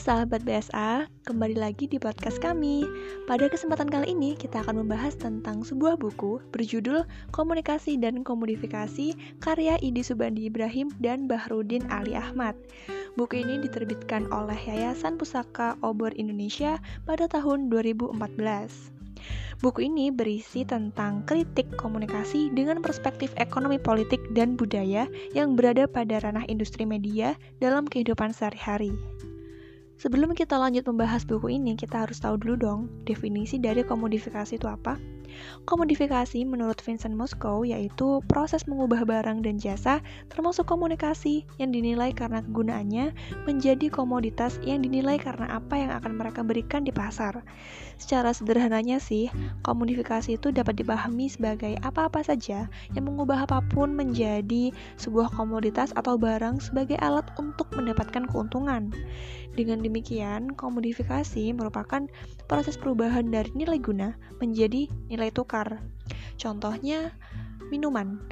sahabat BSA, kembali lagi di podcast kami. Pada kesempatan kali ini kita akan membahas tentang sebuah buku berjudul Komunikasi dan Komodifikasi karya Idi Subandi Ibrahim dan Bahrudin Ali Ahmad. Buku ini diterbitkan oleh Yayasan Pusaka Obor Indonesia pada tahun 2014. Buku ini berisi tentang kritik komunikasi dengan perspektif ekonomi politik dan budaya yang berada pada ranah industri media dalam kehidupan sehari-hari. Sebelum kita lanjut membahas buku ini, kita harus tahu dulu dong definisi dari komodifikasi itu apa. Komodifikasi menurut Vincent Moscow yaitu proses mengubah barang dan jasa termasuk komunikasi yang dinilai karena kegunaannya menjadi komoditas yang dinilai karena apa yang akan mereka berikan di pasar. Secara sederhananya sih, komodifikasi itu dapat dipahami sebagai apa-apa saja yang mengubah apa pun menjadi sebuah komoditas atau barang sebagai alat untuk mendapatkan keuntungan. Dengan demikian, komodifikasi merupakan proses perubahan dari nilai guna menjadi nilai tukar. Contohnya, minuman.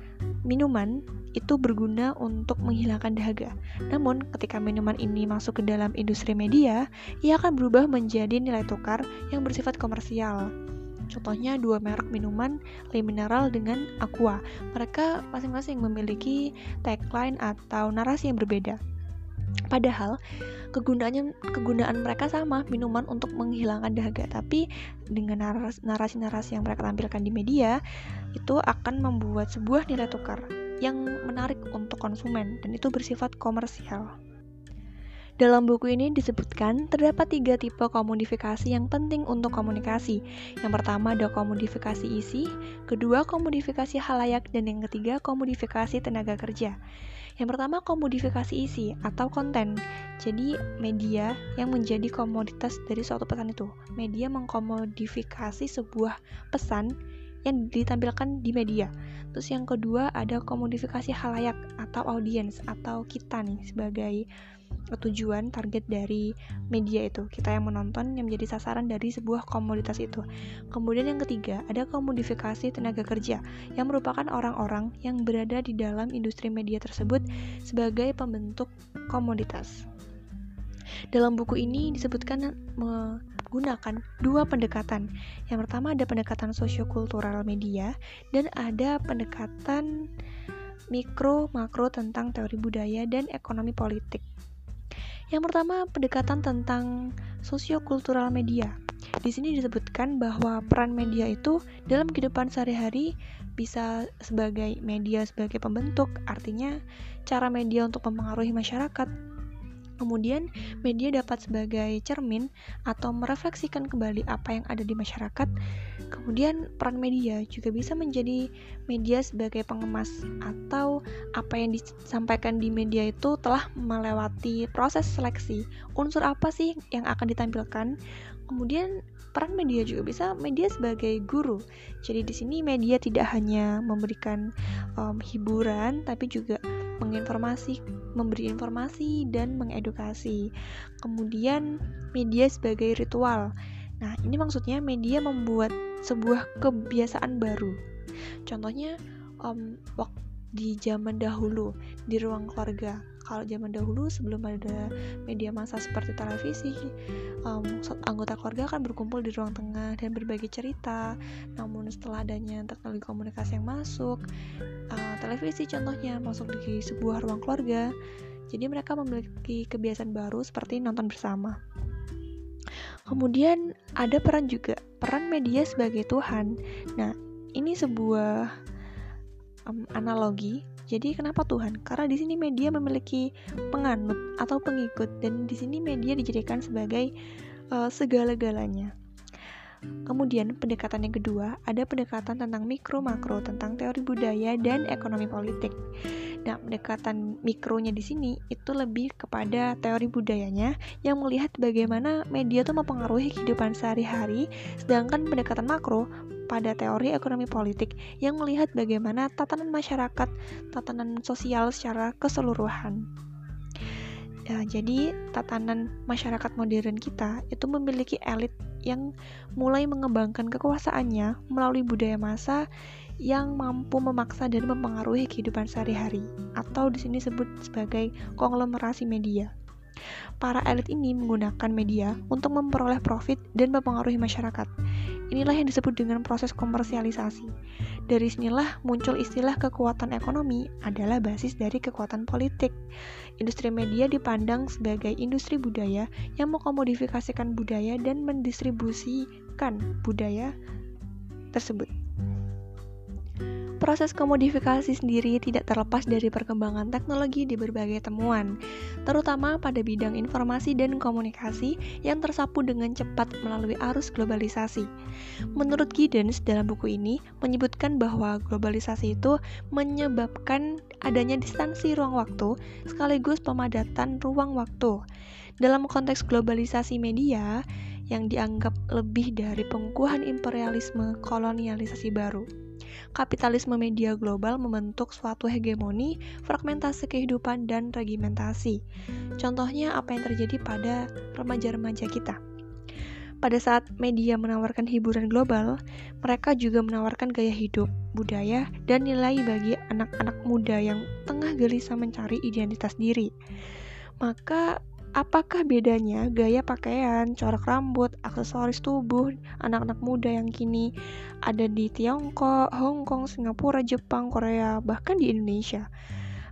Minuman itu berguna untuk menghilangkan dahaga. Namun, ketika minuman ini masuk ke dalam industri media, ia akan berubah menjadi nilai tukar yang bersifat komersial. Contohnya dua merek minuman, Le Mineral dengan Aqua. Mereka masing-masing memiliki tagline atau narasi yang berbeda. Padahal kegunaannya kegunaan mereka sama minuman untuk menghilangkan dahaga tapi dengan narasi-narasi yang mereka tampilkan di media itu akan membuat sebuah nilai tukar yang menarik untuk konsumen dan itu bersifat komersial. Dalam buku ini disebutkan terdapat tiga tipe komodifikasi yang penting untuk komunikasi. Yang pertama ada komodifikasi isi, kedua komodifikasi halayak, dan yang ketiga komodifikasi tenaga kerja. Yang pertama komodifikasi isi atau konten. Jadi media yang menjadi komoditas dari suatu pesan itu. Media mengkomodifikasi sebuah pesan yang ditampilkan di media. Terus yang kedua ada komodifikasi halayak atau audiens atau kita nih sebagai tujuan target dari media itu. Kita yang menonton yang menjadi sasaran dari sebuah komoditas itu. Kemudian yang ketiga ada komodifikasi tenaga kerja yang merupakan orang-orang yang berada di dalam industri media tersebut sebagai pembentuk komoditas dalam buku ini disebutkan menggunakan dua pendekatan. Yang pertama ada pendekatan sosiokultural media dan ada pendekatan mikro makro tentang teori budaya dan ekonomi politik. Yang pertama, pendekatan tentang sosiokultural media. Di sini disebutkan bahwa peran media itu dalam kehidupan sehari-hari bisa sebagai media sebagai pembentuk, artinya cara media untuk mempengaruhi masyarakat Kemudian, media dapat sebagai cermin atau merefleksikan kembali apa yang ada di masyarakat. Kemudian, peran media juga bisa menjadi media sebagai pengemas atau apa yang disampaikan di media itu telah melewati proses seleksi. Unsur apa sih yang akan ditampilkan? Kemudian, peran media juga bisa media sebagai guru. Jadi di sini media tidak hanya memberikan um, hiburan, tapi juga menginformasi, memberi informasi dan mengedukasi. Kemudian media sebagai ritual. Nah, ini maksudnya media membuat sebuah kebiasaan baru. Contohnya um, waktu di zaman dahulu di ruang keluarga kalau zaman dahulu sebelum ada media massa seperti televisi um, anggota keluarga akan berkumpul di ruang tengah dan berbagi cerita namun setelah adanya teknologi komunikasi yang masuk uh, televisi contohnya masuk di sebuah ruang keluarga jadi mereka memiliki kebiasaan baru seperti nonton bersama kemudian ada peran juga peran media sebagai Tuhan nah ini sebuah um, analogi jadi kenapa Tuhan? Karena di sini media memiliki penganut atau pengikut dan di sini media dijadikan sebagai uh, segala-galanya. Kemudian pendekatan yang kedua ada pendekatan tentang mikro makro tentang teori budaya dan ekonomi politik. Nah, pendekatan mikronya di sini itu lebih kepada teori budayanya yang melihat bagaimana media itu mempengaruhi kehidupan sehari-hari, sedangkan pendekatan makro pada teori ekonomi politik yang melihat bagaimana tatanan masyarakat, tatanan sosial secara keseluruhan. Ya, jadi tatanan masyarakat modern kita itu memiliki elit yang mulai mengembangkan kekuasaannya melalui budaya massa yang mampu memaksa dan mempengaruhi kehidupan sehari-hari atau di sini disebut sebagai konglomerasi media. Para elit ini menggunakan media untuk memperoleh profit dan mempengaruhi masyarakat. Inilah yang disebut dengan proses komersialisasi. Dari sinilah muncul istilah kekuatan ekonomi adalah basis dari kekuatan politik. Industri media dipandang sebagai industri budaya yang mengkomodifikasikan budaya dan mendistribusikan budaya tersebut. Proses komodifikasi sendiri tidak terlepas dari perkembangan teknologi di berbagai temuan, terutama pada bidang informasi dan komunikasi yang tersapu dengan cepat melalui arus globalisasi. Menurut Giddens dalam buku ini menyebutkan bahwa globalisasi itu menyebabkan adanya distansi ruang waktu sekaligus pemadatan ruang waktu. Dalam konteks globalisasi media yang dianggap lebih dari pengukuhan imperialisme kolonialisasi baru kapitalisme media global membentuk suatu hegemoni, fragmentasi kehidupan, dan regimentasi. Contohnya apa yang terjadi pada remaja-remaja kita. Pada saat media menawarkan hiburan global, mereka juga menawarkan gaya hidup, budaya, dan nilai bagi anak-anak muda yang tengah gelisah mencari identitas diri. Maka Apakah bedanya gaya pakaian, corak rambut, aksesoris tubuh anak-anak muda yang kini ada di Tiongkok, Hong Kong, Singapura, Jepang, Korea, bahkan di Indonesia?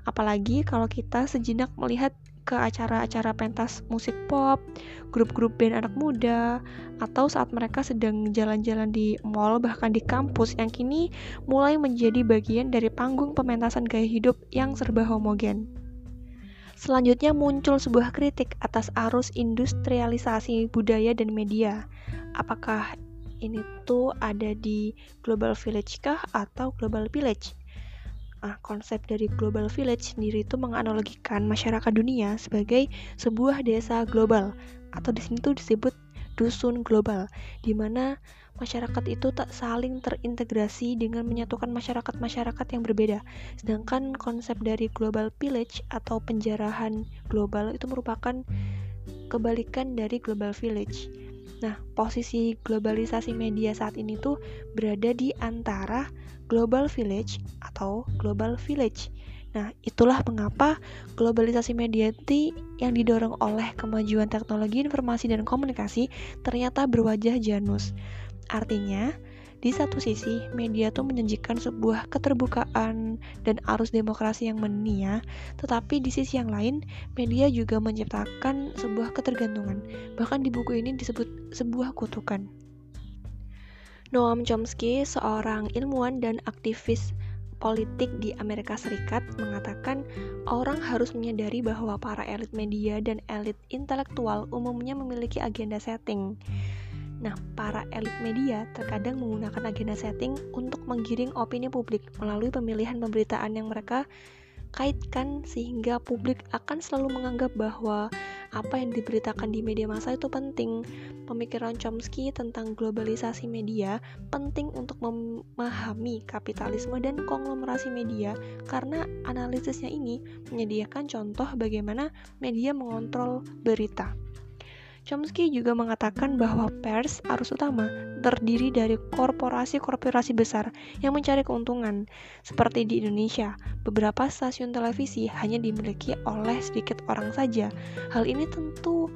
Apalagi kalau kita sejenak melihat ke acara-acara pentas musik pop, grup-grup band anak muda, atau saat mereka sedang jalan-jalan di mall bahkan di kampus yang kini mulai menjadi bagian dari panggung pementasan gaya hidup yang serba homogen. Selanjutnya muncul sebuah kritik atas arus industrialisasi budaya dan media. Apakah ini tuh ada di global village kah atau global village? Nah, konsep dari global village sendiri itu menganalogikan masyarakat dunia sebagai sebuah desa global atau di tuh disebut dusun global di mana masyarakat itu tak saling terintegrasi dengan menyatukan masyarakat-masyarakat yang berbeda. Sedangkan konsep dari global village atau penjarahan global itu merupakan kebalikan dari global village. Nah, posisi globalisasi media saat ini tuh berada di antara global village atau global village. Nah, itulah mengapa globalisasi media yang didorong oleh kemajuan teknologi informasi dan komunikasi ternyata berwajah Janus. Artinya, di satu sisi, media tuh menjanjikan sebuah keterbukaan dan arus demokrasi yang menia, tetapi di sisi yang lain, media juga menciptakan sebuah ketergantungan. Bahkan di buku ini disebut sebuah kutukan. Noam Chomsky, seorang ilmuwan dan aktivis politik di Amerika Serikat mengatakan orang harus menyadari bahwa para elit media dan elit intelektual umumnya memiliki agenda setting. Nah, para elit media terkadang menggunakan agenda setting untuk menggiring opini publik melalui pemilihan pemberitaan yang mereka kaitkan sehingga publik akan selalu menganggap bahwa apa yang diberitakan di media massa itu penting. Pemikiran Chomsky tentang globalisasi media penting untuk memahami kapitalisme dan konglomerasi media karena analisisnya ini menyediakan contoh bagaimana media mengontrol berita. Chomsky juga mengatakan bahwa pers arus utama terdiri dari korporasi-korporasi besar yang mencari keuntungan. Seperti di Indonesia, beberapa stasiun televisi hanya dimiliki oleh sedikit orang saja. Hal ini tentu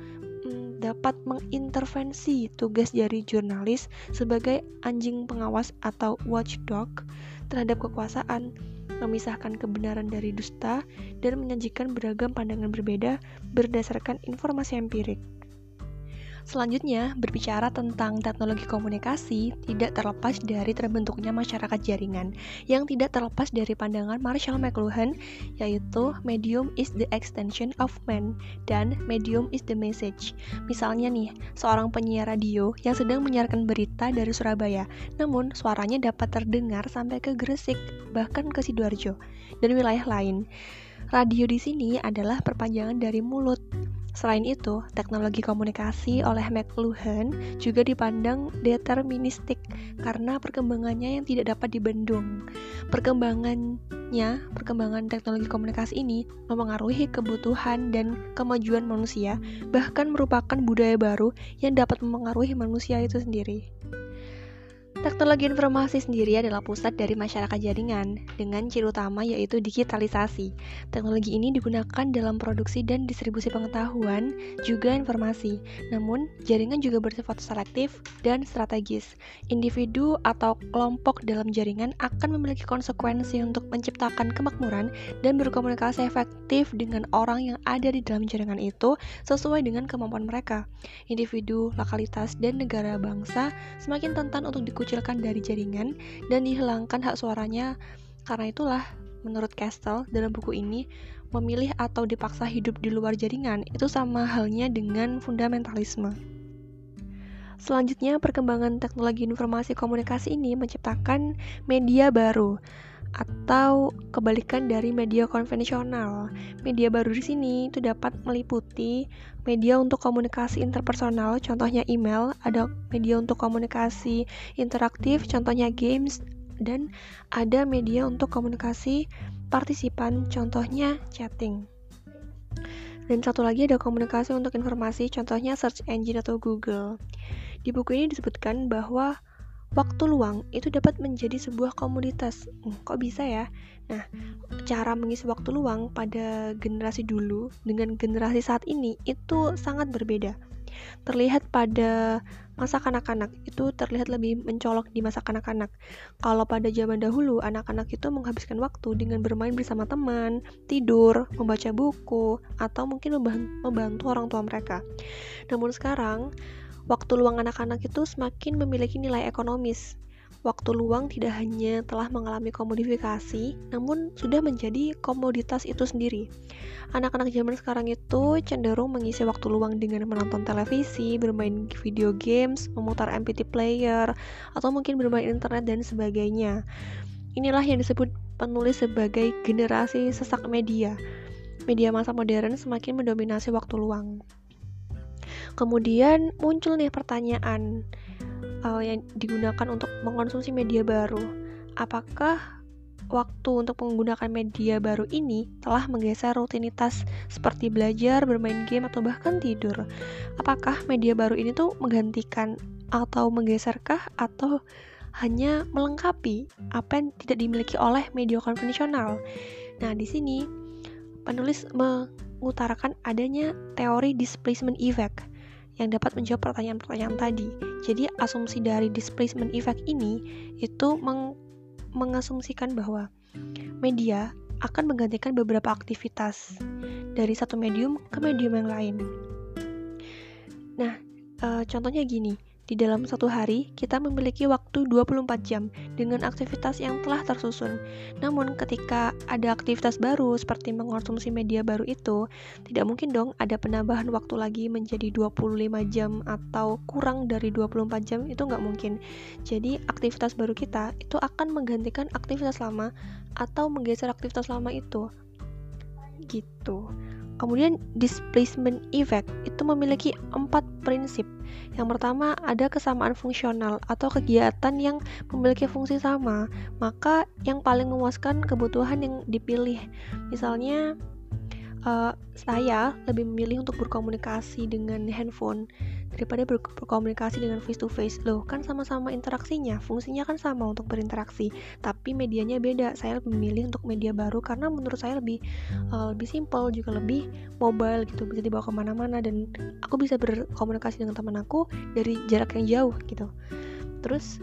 mm, dapat mengintervensi tugas dari jurnalis sebagai anjing pengawas atau watchdog terhadap kekuasaan, memisahkan kebenaran dari dusta, dan menyajikan beragam pandangan berbeda berdasarkan informasi empirik. Selanjutnya, berbicara tentang teknologi komunikasi tidak terlepas dari terbentuknya masyarakat jaringan yang tidak terlepas dari pandangan Marshall McLuhan yaitu medium is the extension of man dan medium is the message. Misalnya nih, seorang penyiar radio yang sedang menyiarkan berita dari Surabaya, namun suaranya dapat terdengar sampai ke Gresik, bahkan ke Sidoarjo dan wilayah lain. Radio di sini adalah perpanjangan dari mulut. Selain itu, teknologi komunikasi oleh McLuhan juga dipandang deterministik karena perkembangannya yang tidak dapat dibendung. Perkembangannya, perkembangan teknologi komunikasi ini mempengaruhi kebutuhan dan kemajuan manusia, bahkan merupakan budaya baru yang dapat mempengaruhi manusia itu sendiri. Teknologi informasi sendiri adalah pusat dari masyarakat jaringan dengan ciri utama yaitu digitalisasi. Teknologi ini digunakan dalam produksi dan distribusi pengetahuan, juga informasi. Namun, jaringan juga bersifat selektif dan strategis. Individu atau kelompok dalam jaringan akan memiliki konsekuensi untuk menciptakan kemakmuran dan berkomunikasi efektif dengan orang yang ada di dalam jaringan itu sesuai dengan kemampuan mereka. Individu, lokalitas, dan negara bangsa semakin rentan untuk dikucilkan dikucilkan dari jaringan dan dihilangkan hak suaranya. Karena itulah, menurut Castle dalam buku ini, memilih atau dipaksa hidup di luar jaringan itu sama halnya dengan fundamentalisme. Selanjutnya, perkembangan teknologi informasi komunikasi ini menciptakan media baru atau kebalikan dari media konvensional. Media baru di sini itu dapat meliputi media untuk komunikasi interpersonal, contohnya email, ada media untuk komunikasi interaktif, contohnya games, dan ada media untuk komunikasi partisipan, contohnya chatting. Dan satu lagi ada komunikasi untuk informasi, contohnya search engine atau Google. Di buku ini disebutkan bahwa waktu luang itu dapat menjadi sebuah komoditas. Hmm, kok bisa ya? Nah, cara mengisi waktu luang pada generasi dulu dengan generasi saat ini itu sangat berbeda. Terlihat pada masa kanak-kanak itu terlihat lebih mencolok di masa kanak-kanak. Kalau pada zaman dahulu, anak-anak itu menghabiskan waktu dengan bermain bersama teman, tidur, membaca buku, atau mungkin membantu orang tua mereka. Namun sekarang, waktu luang anak-anak itu semakin memiliki nilai ekonomis. Waktu luang tidak hanya telah mengalami komodifikasi, namun sudah menjadi komoditas itu sendiri. Anak-anak zaman sekarang itu cenderung mengisi waktu luang dengan menonton televisi, bermain video games, memutar MPT player, atau mungkin bermain internet dan sebagainya. Inilah yang disebut penulis sebagai generasi sesak media. Media masa modern semakin mendominasi waktu luang. Kemudian muncul nih pertanyaan uh, yang digunakan untuk mengkonsumsi media baru. Apakah waktu untuk menggunakan media baru ini telah menggeser rutinitas seperti belajar, bermain game, atau bahkan tidur? Apakah media baru ini tuh menggantikan atau menggeserkah atau hanya melengkapi apa yang tidak dimiliki oleh media konvensional? Nah, di sini penulis mengutarakan adanya teori displacement effect yang dapat menjawab pertanyaan-pertanyaan tadi. Jadi asumsi dari displacement effect ini itu meng mengasumsikan bahwa media akan menggantikan beberapa aktivitas dari satu medium ke medium yang lain. Nah, e, contohnya gini, di dalam satu hari, kita memiliki waktu 24 jam dengan aktivitas yang telah tersusun. Namun, ketika ada aktivitas baru seperti mengonsumsi media baru itu, tidak mungkin dong ada penambahan waktu lagi menjadi 25 jam atau kurang dari 24 jam, itu nggak mungkin. Jadi, aktivitas baru kita itu akan menggantikan aktivitas lama atau menggeser aktivitas lama itu. Gitu. Kemudian displacement effect itu memiliki empat prinsip. Yang pertama ada kesamaan fungsional atau kegiatan yang memiliki fungsi sama, maka yang paling memuaskan kebutuhan yang dipilih. Misalnya uh, saya lebih memilih untuk berkomunikasi dengan handphone daripada ber berkomunikasi dengan face to face loh kan sama-sama interaksinya. Fungsinya kan sama untuk berinteraksi tapi medianya beda. Saya memilih untuk media baru karena menurut saya lebih uh, lebih simple juga lebih mobile gitu. Bisa dibawa ke mana-mana dan aku bisa berkomunikasi dengan teman aku dari jarak yang jauh gitu. Terus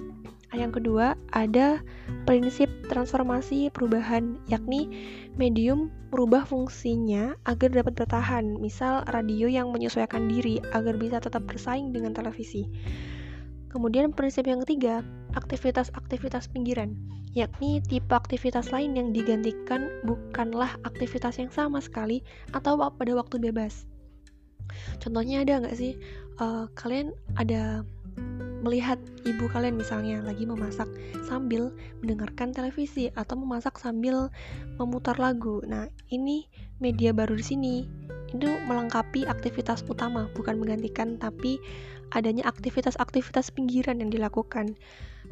yang kedua, ada prinsip transformasi perubahan, yakni medium merubah fungsinya agar dapat bertahan, misal radio yang menyesuaikan diri agar bisa tetap bersaing dengan televisi. Kemudian prinsip yang ketiga, aktivitas-aktivitas pinggiran, yakni tipe aktivitas lain yang digantikan bukanlah aktivitas yang sama sekali atau pada waktu bebas. Contohnya ada nggak sih, uh, kalian ada melihat ibu kalian misalnya lagi memasak sambil mendengarkan televisi atau memasak sambil memutar lagu. Nah, ini media baru di sini. Itu melengkapi aktivitas utama, bukan menggantikan, tapi adanya aktivitas-aktivitas pinggiran yang dilakukan.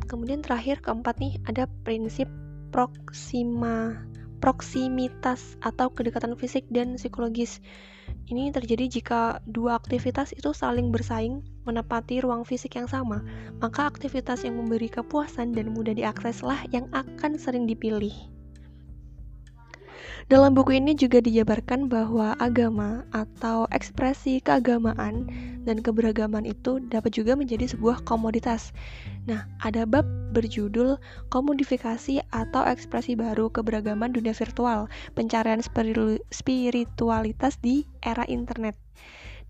Kemudian terakhir keempat nih ada prinsip proksima proksimitas atau kedekatan fisik dan psikologis. Ini terjadi jika dua aktivitas itu saling bersaing menepati ruang fisik yang sama, maka aktivitas yang memberi kepuasan dan mudah diakseslah yang akan sering dipilih. Dalam buku ini juga dijabarkan bahwa agama atau ekspresi keagamaan dan keberagaman itu dapat juga menjadi sebuah komoditas. Nah, ada bab berjudul Komodifikasi atau Ekspresi Baru Keberagaman Dunia Virtual, Pencarian Spiritualitas di Era Internet.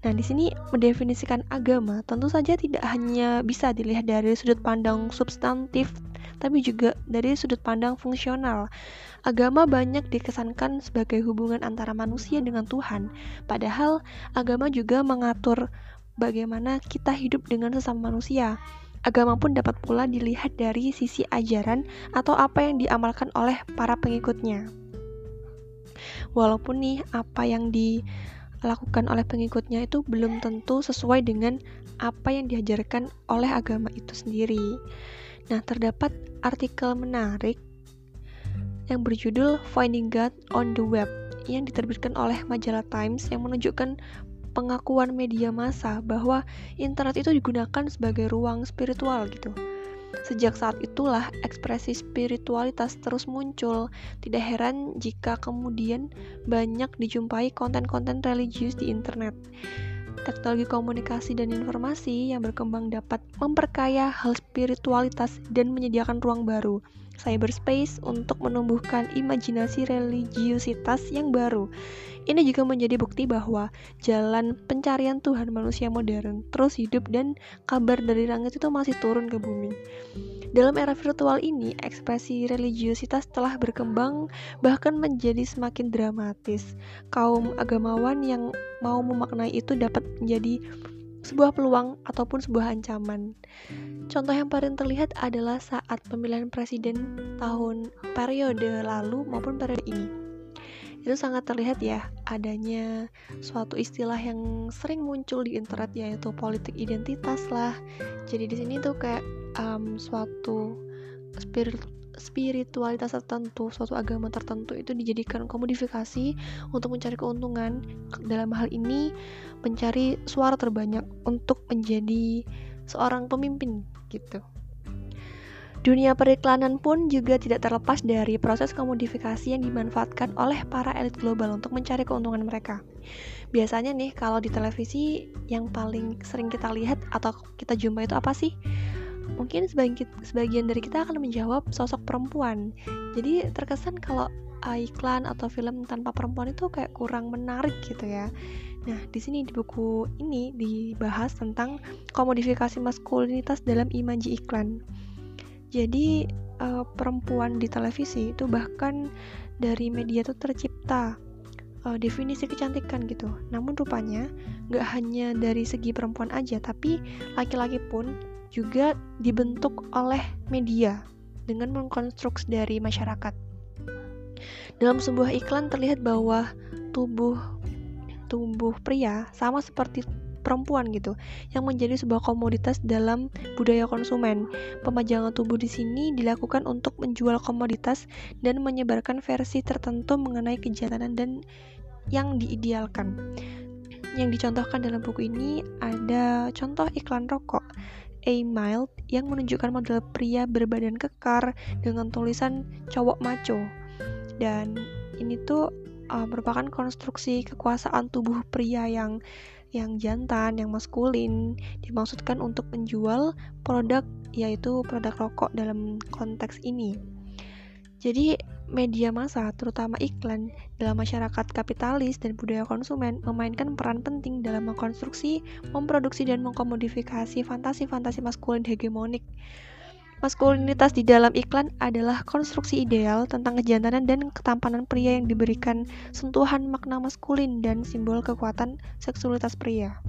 Nah, di sini mendefinisikan agama tentu saja tidak hanya bisa dilihat dari sudut pandang substantif, tapi juga dari sudut pandang fungsional. Agama banyak dikesankan sebagai hubungan antara manusia dengan Tuhan, padahal agama juga mengatur bagaimana kita hidup dengan sesama manusia. Agama pun dapat pula dilihat dari sisi ajaran atau apa yang diamalkan oleh para pengikutnya. Walaupun nih apa yang dilakukan oleh pengikutnya itu belum tentu sesuai dengan apa yang diajarkan oleh agama itu sendiri. Nah, terdapat artikel menarik yang berjudul Finding God on the Web yang diterbitkan oleh majalah Times yang menunjukkan pengakuan media massa bahwa internet itu digunakan sebagai ruang spiritual gitu. Sejak saat itulah ekspresi spiritualitas terus muncul. Tidak heran jika kemudian banyak dijumpai konten-konten religius di internet. Teknologi komunikasi dan informasi yang berkembang dapat memperkaya hal spiritualitas dan menyediakan ruang baru cyberspace untuk menumbuhkan imajinasi religiusitas yang baru. Ini juga menjadi bukti bahwa jalan pencarian Tuhan manusia modern terus hidup dan kabar dari langit itu masih turun ke bumi. Dalam era virtual ini, ekspresi religiusitas telah berkembang bahkan menjadi semakin dramatis. Kaum agamawan yang mau memaknai itu dapat menjadi sebuah peluang ataupun sebuah ancaman. Contoh yang paling terlihat adalah saat pemilihan presiden tahun periode lalu maupun periode ini. Itu sangat terlihat ya adanya suatu istilah yang sering muncul di internet yaitu politik identitas lah. Jadi di sini tuh kayak um, suatu spirit spiritualitas tertentu, suatu agama tertentu itu dijadikan komodifikasi untuk mencari keuntungan. Dalam hal ini, mencari suara terbanyak untuk menjadi seorang pemimpin gitu. Dunia periklanan pun juga tidak terlepas dari proses komodifikasi yang dimanfaatkan oleh para elit global untuk mencari keuntungan mereka. Biasanya nih kalau di televisi yang paling sering kita lihat atau kita jumpa itu apa sih? Mungkin sebagian, dari kita akan menjawab sosok perempuan. Jadi terkesan kalau iklan atau film tanpa perempuan itu kayak kurang menarik gitu ya. Nah, di sini di buku ini dibahas tentang komodifikasi maskulinitas dalam imaji iklan. Jadi uh, perempuan di televisi itu bahkan dari media itu tercipta uh, definisi kecantikan gitu. Namun rupanya nggak hanya dari segi perempuan aja, tapi laki-laki pun juga dibentuk oleh media dengan mengkonstruksi dari masyarakat. Dalam sebuah iklan terlihat bahwa tubuh tubuh pria sama seperti perempuan gitu yang menjadi sebuah komoditas dalam budaya konsumen. Pemajangan tubuh di sini dilakukan untuk menjual komoditas dan menyebarkan versi tertentu mengenai kejantanan dan yang diidealkan. Yang dicontohkan dalam buku ini ada contoh iklan rokok A. Mild yang menunjukkan model pria berbadan kekar dengan tulisan cowok maco. Dan ini tuh uh, merupakan konstruksi kekuasaan tubuh pria yang yang jantan, yang maskulin, dimaksudkan untuk menjual produk yaitu produk rokok dalam konteks ini. Jadi media massa, terutama iklan, dalam masyarakat kapitalis dan budaya konsumen memainkan peran penting dalam mengkonstruksi, memproduksi, dan mengkomodifikasi fantasi-fantasi maskulin hegemonik. Maskulinitas di dalam iklan adalah konstruksi ideal tentang kejantanan dan ketampanan pria yang diberikan sentuhan makna maskulin dan simbol kekuatan seksualitas pria.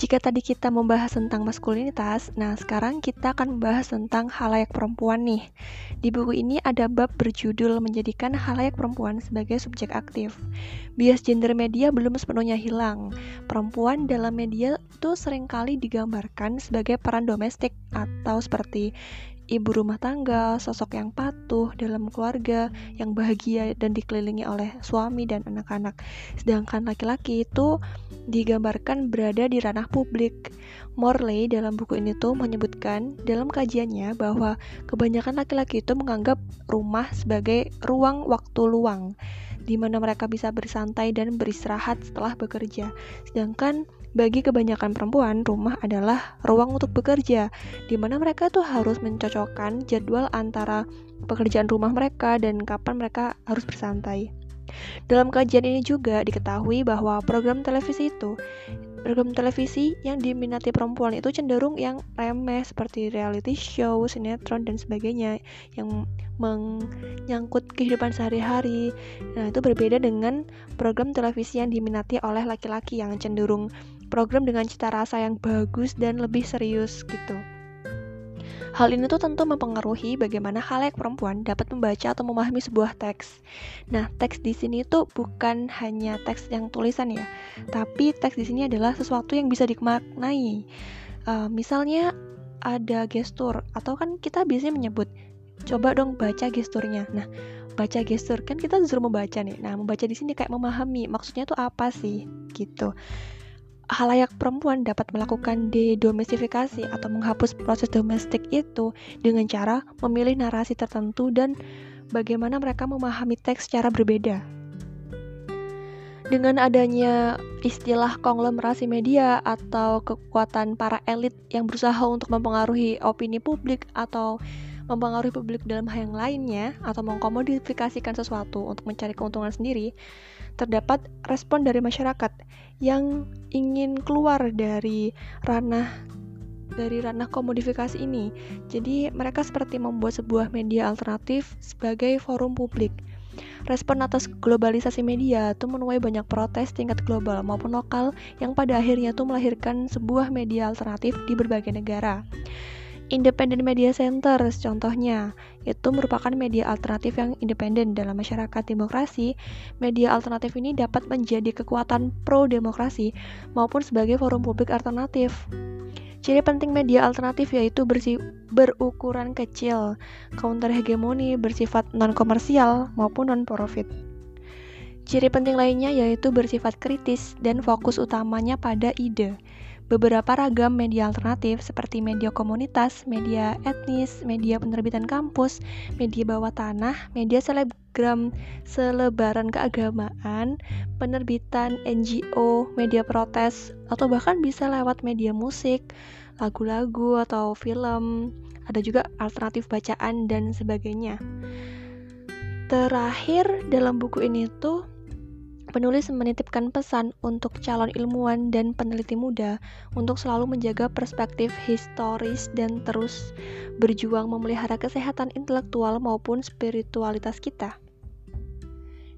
Jika tadi kita membahas tentang maskulinitas, nah sekarang kita akan membahas tentang halayak perempuan nih. Di buku ini ada bab berjudul menjadikan halayak perempuan sebagai subjek aktif. Bias gender media belum sepenuhnya hilang. Perempuan dalam media itu sering kali digambarkan sebagai peran domestik atau seperti ibu rumah tangga, sosok yang patuh dalam keluarga, yang bahagia dan dikelilingi oleh suami dan anak-anak. Sedangkan laki-laki itu digambarkan berada di ranah publik. Morley dalam buku ini tuh menyebutkan dalam kajiannya bahwa kebanyakan laki-laki itu menganggap rumah sebagai ruang waktu luang di mana mereka bisa bersantai dan beristirahat setelah bekerja. Sedangkan bagi kebanyakan perempuan, rumah adalah ruang untuk bekerja, di mana mereka tuh harus mencocokkan jadwal antara pekerjaan rumah mereka dan kapan mereka harus bersantai. Dalam kajian ini juga diketahui bahwa program televisi itu program televisi yang diminati perempuan itu cenderung yang remeh seperti reality show, sinetron dan sebagainya yang menyangkut kehidupan sehari-hari. Nah, itu berbeda dengan program televisi yang diminati oleh laki-laki yang cenderung program dengan cita rasa yang bagus dan lebih serius gitu. Hal ini tuh tentu mempengaruhi bagaimana halayak perempuan dapat membaca atau memahami sebuah teks. Nah, teks di sini tuh bukan hanya teks yang tulisan ya, tapi teks di sini adalah sesuatu yang bisa dimaknai. Uh, misalnya ada gestur atau kan kita biasanya menyebut coba dong baca gesturnya. Nah, baca gestur kan kita disuruh membaca nih. Nah, membaca di sini kayak memahami maksudnya tuh apa sih gitu halayak perempuan dapat melakukan dedomestifikasi atau menghapus proses domestik itu dengan cara memilih narasi tertentu dan bagaimana mereka memahami teks secara berbeda. Dengan adanya istilah konglomerasi media atau kekuatan para elit yang berusaha untuk mempengaruhi opini publik atau mempengaruhi publik dalam hal yang lainnya atau mengkomodifikasikan sesuatu untuk mencari keuntungan sendiri, terdapat respon dari masyarakat yang ingin keluar dari ranah dari ranah komodifikasi ini. Jadi mereka seperti membuat sebuah media alternatif sebagai forum publik. Respon atas globalisasi media itu menuai banyak protes tingkat global maupun lokal yang pada akhirnya tuh melahirkan sebuah media alternatif di berbagai negara. Independent Media Center contohnya itu merupakan media alternatif yang independen dalam masyarakat demokrasi. Media alternatif ini dapat menjadi kekuatan pro demokrasi maupun sebagai forum publik alternatif. Ciri penting media alternatif yaitu bersih, berukuran kecil, counter hegemoni, bersifat non-komersial maupun non-profit. Ciri penting lainnya yaitu bersifat kritis dan fokus utamanya pada ide beberapa ragam media alternatif seperti media komunitas, media etnis, media penerbitan kampus, media bawah tanah, media selebgram selebaran keagamaan, penerbitan NGO, media protes, atau bahkan bisa lewat media musik, lagu-lagu atau film, ada juga alternatif bacaan dan sebagainya. Terakhir dalam buku ini tuh Penulis menitipkan pesan untuk calon ilmuwan dan peneliti muda untuk selalu menjaga perspektif historis dan terus berjuang memelihara kesehatan intelektual maupun spiritualitas kita.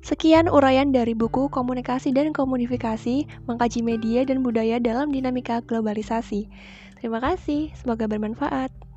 Sekian uraian dari buku Komunikasi dan Komunifikasi, mengkaji media dan budaya dalam dinamika globalisasi. Terima kasih, semoga bermanfaat.